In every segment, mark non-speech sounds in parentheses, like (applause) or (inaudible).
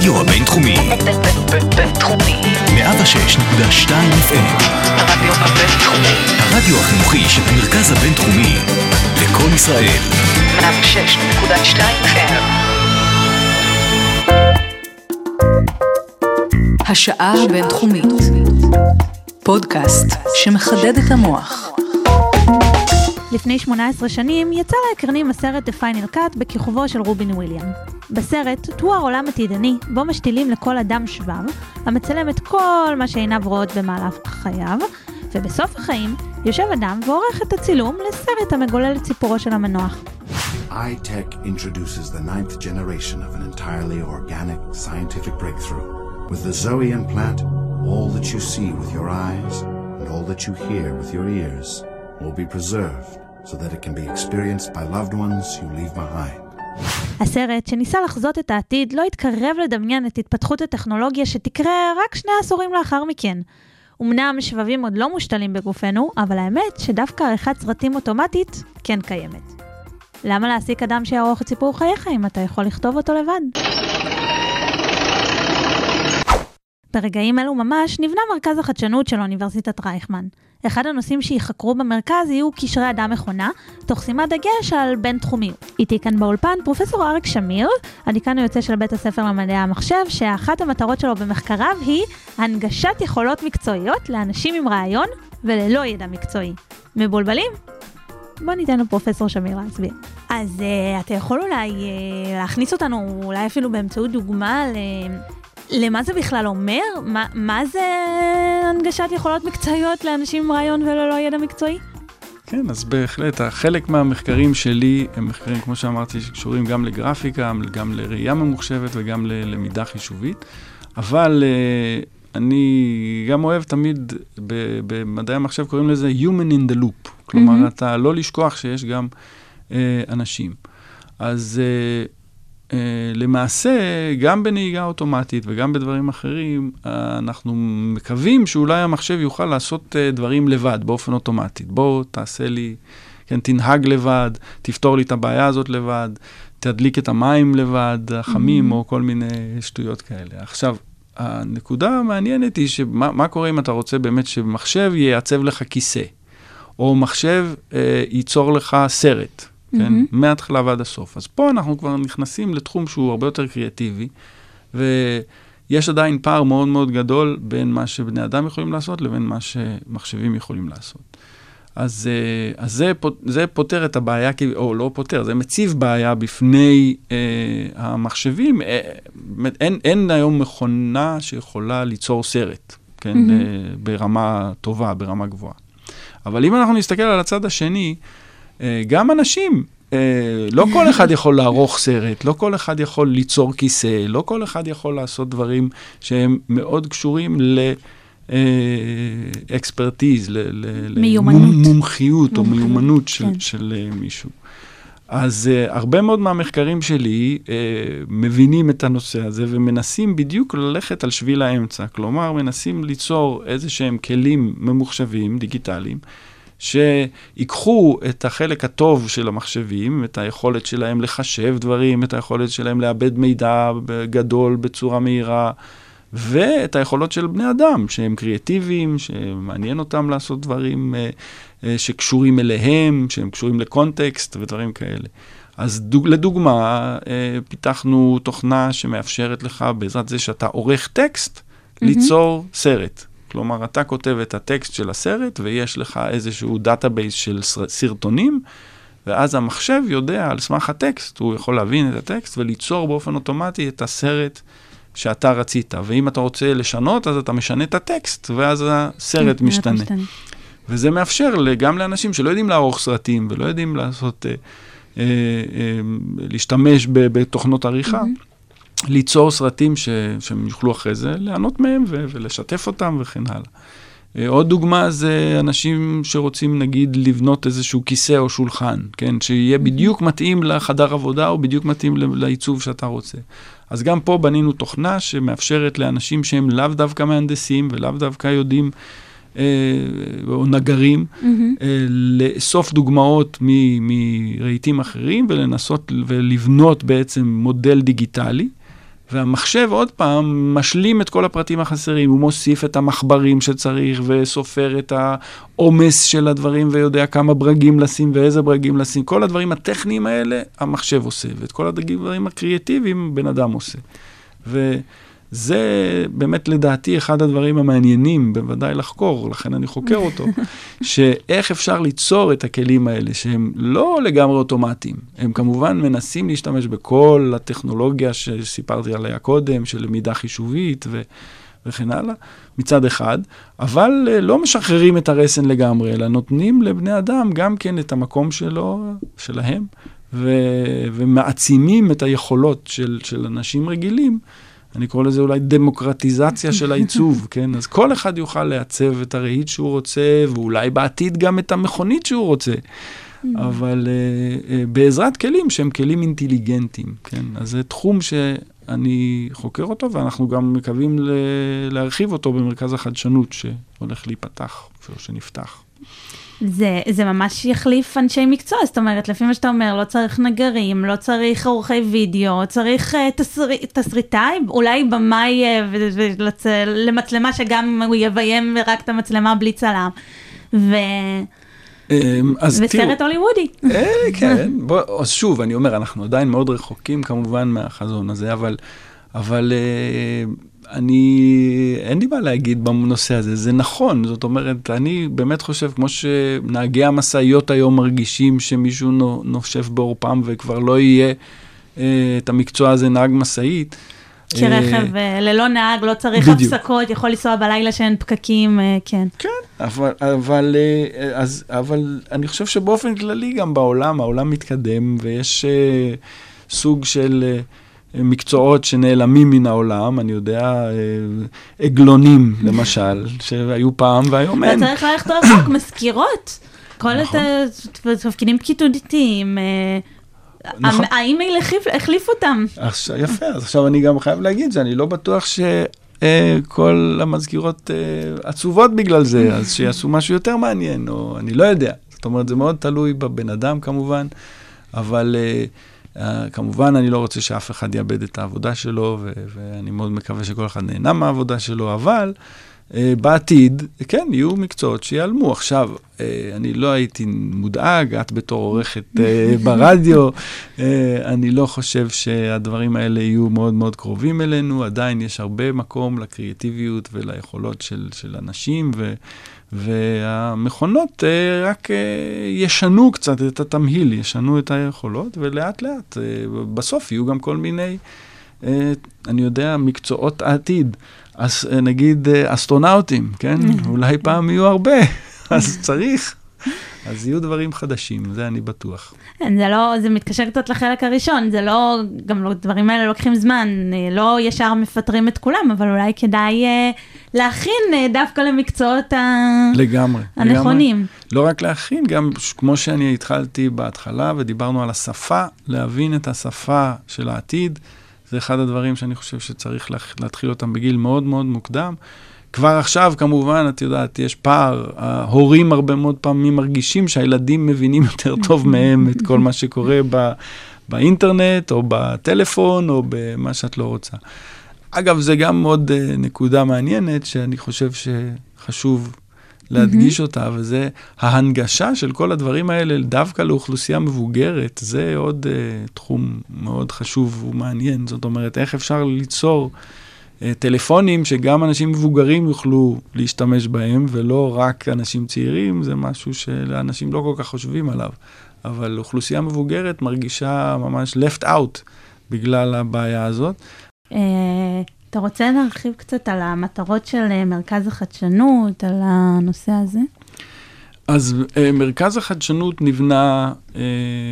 הרדיו הבינתחומי. בינתחומי. 106.2 FM. הרדיו הבינתחומי. הרדיו החינוכי של המרכז הבינתחומי. לקום ישראל. 106.2 FM. השעה הבינתחומית. פודקאסט שמחדד את המוח. לפני 18 שנים יצא לאקרנים הסרט The Final Cut בכיכובו של רובין וויליאם. בסרט תואר עולם עתידני, בו משתילים לכל אדם שבב, המצלם את כל מה שעיניו רואות במהלך חייו, ובסוף החיים יושב אדם ועורך את הצילום לסרט המגולל את סיפורו של המנוח. iTech introduces the ninth generation of an entirely organic scientific breakthrough. With the Zoe implant, all that you see with your eyes and all that you hear with your ears will be preserved so that it can be experienced by loved ones you leave behind. הסרט, שניסה לחזות את העתיד, לא התקרב לדמיין את התפתחות הטכנולוגיה שתקרה רק שני עשורים לאחר מכן. אמנם שבבים עוד לא מושתלים בגופנו, אבל האמת שדווקא עריכת סרטים אוטומטית כן קיימת. למה להעסיק אדם שיערוך את סיפור חייך אם אתה יכול לכתוב אותו לבד? ברגעים אלו ממש נבנה מרכז החדשנות של אוניברסיטת רייכמן. אחד הנושאים שייחקרו במרכז יהיו קשרי אדם-מכונה, תוך שימת דגש על בין-תחומיות. איתי כאן באולפן פרופסור אריק שמיר, הדיקן היוצא של בית הספר למדעי המחשב, שאחת המטרות שלו במחקריו היא הנגשת יכולות מקצועיות לאנשים עם רעיון וללא ידע מקצועי. מבולבלים? בוא ניתן לפרופסור שמיר להסביר. אז uh, אתה יכול אולי uh, להכניס אותנו, אולי אפילו באמצעות דוגמה ל... למה זה בכלל אומר? מה, מה זה הנגשת יכולות מקצועיות לאנשים עם רעיון וללא ידע מקצועי? כן, אז בהחלט, חלק מהמחקרים שלי הם מחקרים, כמו שאמרתי, שקשורים גם לגרפיקה, גם לראייה ממוחשבת וגם ללמידה חישובית, אבל uh, אני גם אוהב תמיד, במדעי המחשב קוראים לזה Human in the Loop, כלומר, mm-hmm. אתה לא לשכוח שיש גם uh, אנשים. אז... Uh, למעשה, גם בנהיגה אוטומטית וגם בדברים אחרים, uh, אנחנו מקווים שאולי המחשב יוכל לעשות uh, דברים לבד, באופן אוטומטי. בוא, תעשה לי, כן, תנהג לבד, תפתור לי את הבעיה הזאת לבד, תדליק את המים לבד, החמים, mm-hmm. או כל מיני שטויות כאלה. עכשיו, הנקודה המעניינת היא שמה קורה אם אתה רוצה באמת שמחשב ייעצב לך כיסא, או מחשב uh, ייצור לך סרט. כן? Mm-hmm. מההתחלה ועד הסוף. אז פה אנחנו כבר נכנסים לתחום שהוא הרבה יותר קריאטיבי, ויש עדיין פער מאוד מאוד גדול בין מה שבני אדם יכולים לעשות לבין מה שמחשבים יכולים לעשות. אז, אה, אז זה, זה פותר את הבעיה, או לא פותר, זה מציב בעיה בפני אה, המחשבים. אה, אין, אין היום מכונה שיכולה ליצור סרט, כן? Mm-hmm. אה, ברמה טובה, ברמה גבוהה. אבל אם אנחנו נסתכל על הצד השני, גם אנשים, אה, לא כל אחד יכול לערוך סרט, לא כל אחד יכול ליצור כיסא, לא כל אחד יכול לעשות דברים שהם מאוד קשורים ל... אקספרטיז, למומחיות או מיומנות של, כן. של מישהו. אז uh, הרבה מאוד מהמחקרים שלי uh, מבינים את הנושא הזה ומנסים בדיוק ללכת על שביל האמצע. כלומר, מנסים ליצור איזה שהם כלים ממוחשבים, דיגיטליים, שיקחו את החלק הטוב של המחשבים, את היכולת שלהם לחשב דברים, את היכולת שלהם לאבד מידע גדול בצורה מהירה, ואת היכולות של בני אדם, שהם קריאטיביים, שמעניין אותם לעשות דברים אה, אה, שקשורים אליהם, שהם קשורים לקונטקסט ודברים כאלה. אז דוג, לדוגמה, אה, פיתחנו תוכנה שמאפשרת לך, בעזרת זה שאתה עורך טקסט, mm-hmm. ליצור סרט. כלומר, אתה כותב את הטקסט של הסרט, ויש לך איזשהו database של סרטונים, ואז המחשב יודע, על סמך הטקסט, הוא יכול להבין את הטקסט וליצור באופן אוטומטי את הסרט שאתה רצית. ואם אתה רוצה לשנות, אז אתה משנה את הטקסט, ואז הסרט כן, משתנה. משתנה. וזה מאפשר גם לאנשים שלא יודעים לערוך סרטים ולא יודעים לעשות, אה, אה, אה, להשתמש בתוכנות עריכה. Mm-hmm. ליצור סרטים ש, שהם יוכלו אחרי זה ליהנות מהם ו, ולשתף אותם וכן הלאה. אה, עוד דוגמה זה אנשים שרוצים נגיד לבנות איזשהו כיסא או שולחן, כן? שיהיה בדיוק מתאים לחדר עבודה או בדיוק מתאים לעיצוב שאתה רוצה. אז גם פה בנינו תוכנה שמאפשרת לאנשים שהם לאו דווקא מהנדסים ולאו דווקא יודעים אה, או נגרים, mm-hmm. אה, לאסוף דוגמאות מרהיטים אחרים ולנסות ולבנות בעצם מודל דיגיטלי. והמחשב, עוד פעם, משלים את כל הפרטים החסרים. הוא מוסיף את המחברים שצריך, וסופר את העומס של הדברים, ויודע כמה ברגים לשים ואיזה ברגים לשים. כל הדברים הטכניים האלה, המחשב עושה, ואת כל הדברים הקריאטיביים, בן אדם עושה. ו... זה באמת לדעתי אחד הדברים המעניינים, בוודאי לחקור, לכן אני חוקר אותו, (laughs) שאיך אפשר ליצור את הכלים האלה, שהם לא לגמרי אוטומטיים. הם כמובן מנסים להשתמש בכל הטכנולוגיה שסיפרתי עליה קודם, של למידה חישובית ו... וכן הלאה, מצד אחד, אבל uh, לא משחררים את הרסן לגמרי, אלא נותנים לבני אדם גם כן את המקום שלו, שלהם, ו- ומעצימים את היכולות של, של אנשים רגילים. אני קורא לזה אולי דמוקרטיזציה של העיצוב, (laughs) כן? אז כל אחד יוכל לעצב את הרהיט שהוא רוצה, ואולי בעתיד גם את המכונית שהוא רוצה. אבל uh, uh, בעזרת כלים שהם כלים אינטליגנטיים, כן? אז זה תחום שאני חוקר אותו, ואנחנו גם מקווים להרחיב אותו במרכז החדשנות שהולך להיפתח, או שנפתח. זה, זה ממש יחליף אנשי מקצוע, זאת אומרת, לפי מה שאתה אומר, לא צריך נגרים, לא צריך עורכי וידאו, צריך uh, תסר, תסריטאי, אולי במאי uh, למצלמה שגם הוא יביים רק את המצלמה בלי צלם. ו... אמ, אז תראו... וסרט הוליוודי. אה, (laughs) כן, בוא, אז שוב, אני אומר, אנחנו עדיין מאוד רחוקים כמובן מהחזון הזה, אבל, אבל uh, אני, אין לי מה להגיד בנושא הזה, זה נכון, זאת אומרת, אני באמת חושב, כמו שנהגי המשאיות היום מרגישים שמישהו נושף בעורפם וכבר לא יהיה אה, את המקצוע הזה נהג משאית. כי רכב אה, ללא נהג, לא צריך בדיוק. הפסקות, יכול לנסוע בלילה שאין פקקים, אה, כן. כן, אבל, אבל, אה, אז, אבל אני חושב שבאופן כללי גם בעולם, העולם מתקדם ויש אה, סוג של... אה, מקצועות שנעלמים מן העולם, אני יודע, אה, עגלונים למשל, שהיו פעם והיום אין. אתה צריך ללכת רחוק, מזכירות. כל נכון. התפקידים פקידותיים. אה, נכון. האימייל החליף אותם. יפה, אז עכשיו אני גם חייב להגיד שאני לא בטוח שכל המזכירות אה, עצובות בגלל זה, אז שיעשו משהו יותר מעניין, או אני לא יודע. זאת אומרת, זה מאוד תלוי בבן אדם כמובן, אבל... Uh, כמובן, אני לא רוצה שאף אחד יאבד את העבודה שלו, ו- ואני מאוד מקווה שכל אחד נהנה מהעבודה שלו, אבל uh, בעתיד, כן, יהיו מקצועות שיעלמו. עכשיו, uh, אני לא הייתי מודאג, את בתור עורכת uh, (laughs) ברדיו, אני לא חושב שהדברים האלה יהיו מאוד מאוד קרובים אלינו, עדיין יש הרבה מקום לקריאטיביות וליכולות של, של אנשים, ו... והמכונות אה, רק אה, ישנו קצת את התמהיל, ישנו את היכולות, ולאט לאט, אה, בסוף יהיו גם כל מיני, אני יודע, מקצועות העתיד. אז נגיד אסטרונאוטים, כן? אולי פעם יהיו הרבה, (laughs) אז צריך. אז יהיו דברים חדשים, זה אני בטוח. כן, זה לא, זה מתקשר קצת לחלק הראשון, זה לא, גם לא, דברים האלה לוקחים זמן, לא ישר מפטרים את כולם, אבל אולי כדאי אה, להכין אה, דווקא למקצועות ה... לגמרי. הנכונים. לגמרי. לא רק להכין, גם כמו שאני התחלתי בהתחלה ודיברנו על השפה, להבין את השפה של העתיד, זה אחד הדברים שאני חושב שצריך להתחיל אותם בגיל מאוד מאוד מוקדם. כבר עכשיו, כמובן, את יודעת, יש פער. ההורים הרבה מאוד פעמים מרגישים שהילדים מבינים יותר טוב מהם את כל מה שקורה ב, באינטרנט, או בטלפון, או במה שאת לא רוצה. אגב, זה גם עוד uh, נקודה מעניינת, שאני חושב שחשוב להדגיש mm-hmm. אותה, וזה ההנגשה של כל הדברים האלה דווקא לאוכלוסייה מבוגרת. זה עוד uh, תחום מאוד חשוב ומעניין. זאת אומרת, איך אפשר ליצור... אה, טלפונים שגם אנשים מבוגרים יוכלו להשתמש בהם, ולא רק אנשים צעירים, זה משהו שאנשים לא כל כך חושבים עליו. אבל אוכלוסייה מבוגרת מרגישה ממש left out בגלל הבעיה הזאת. אה, אתה רוצה להרחיב קצת על המטרות של אה, מרכז החדשנות, על הנושא הזה? אז מרכז החדשנות נבנה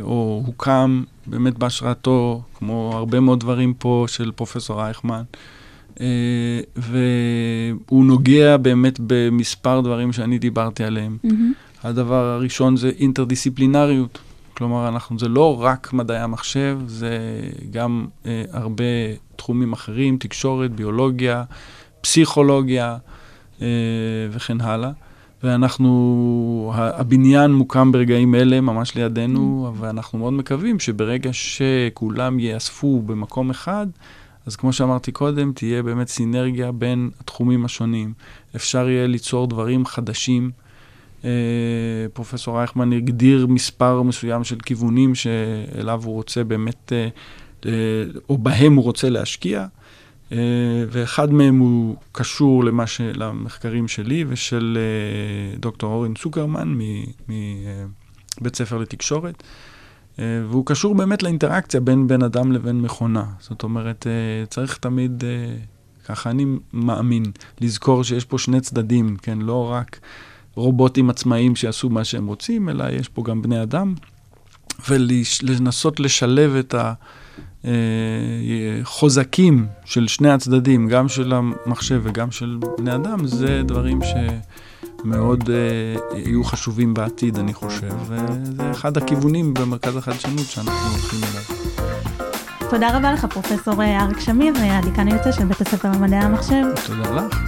או הוקם באמת בהשראתו, כמו הרבה מאוד דברים פה של פרופסור רייכמן. אה, והוא נוגע באמת במספר דברים שאני דיברתי עליהם. Mm-hmm. הדבר הראשון זה אינטרדיסציפלינריות. כלומר, אנחנו, זה לא רק מדעי המחשב, זה גם אה, הרבה תחומים אחרים, תקשורת, ביולוגיה, פסיכולוגיה אה, וכן הלאה. ואנחנו, הבניין מוקם ברגעים אלה, ממש לידינו, mm. ואנחנו מאוד מקווים שברגע שכולם ייאספו במקום אחד, אז כמו שאמרתי קודם, תהיה באמת סינרגיה בין התחומים השונים. אפשר יהיה ליצור דברים חדשים. אה, פרופסור רייכמן הגדיר מספר מסוים של כיוונים שאליו הוא רוצה באמת, אה, אה, או בהם הוא רוצה להשקיע. ואחד מהם הוא קשור למה ש... למחקרים שלי ושל דוקטור אורן צוקרמן מבית ספר לתקשורת. והוא קשור באמת לאינטראקציה בין בן אדם לבין מכונה. זאת אומרת, צריך תמיד, ככה אני מאמין, לזכור שיש פה שני צדדים, כן? לא רק רובוטים עצמאיים שיעשו מה שהם רוצים, אלא יש פה גם בני אדם, ולנסות לשלב את החוזקים של שני הצדדים, גם של המחשב וגם של בני אדם, זה דברים שמאוד uh, יהיו חשובים בעתיד, אני חושב, וזה אחד הכיוונים במרכז החדשנות שאנחנו הולכים אליו. תודה רבה לך, פרופ' אריק שמיר, הדיקן היוצא של בית הספר למדעי המחשב. תודה לך.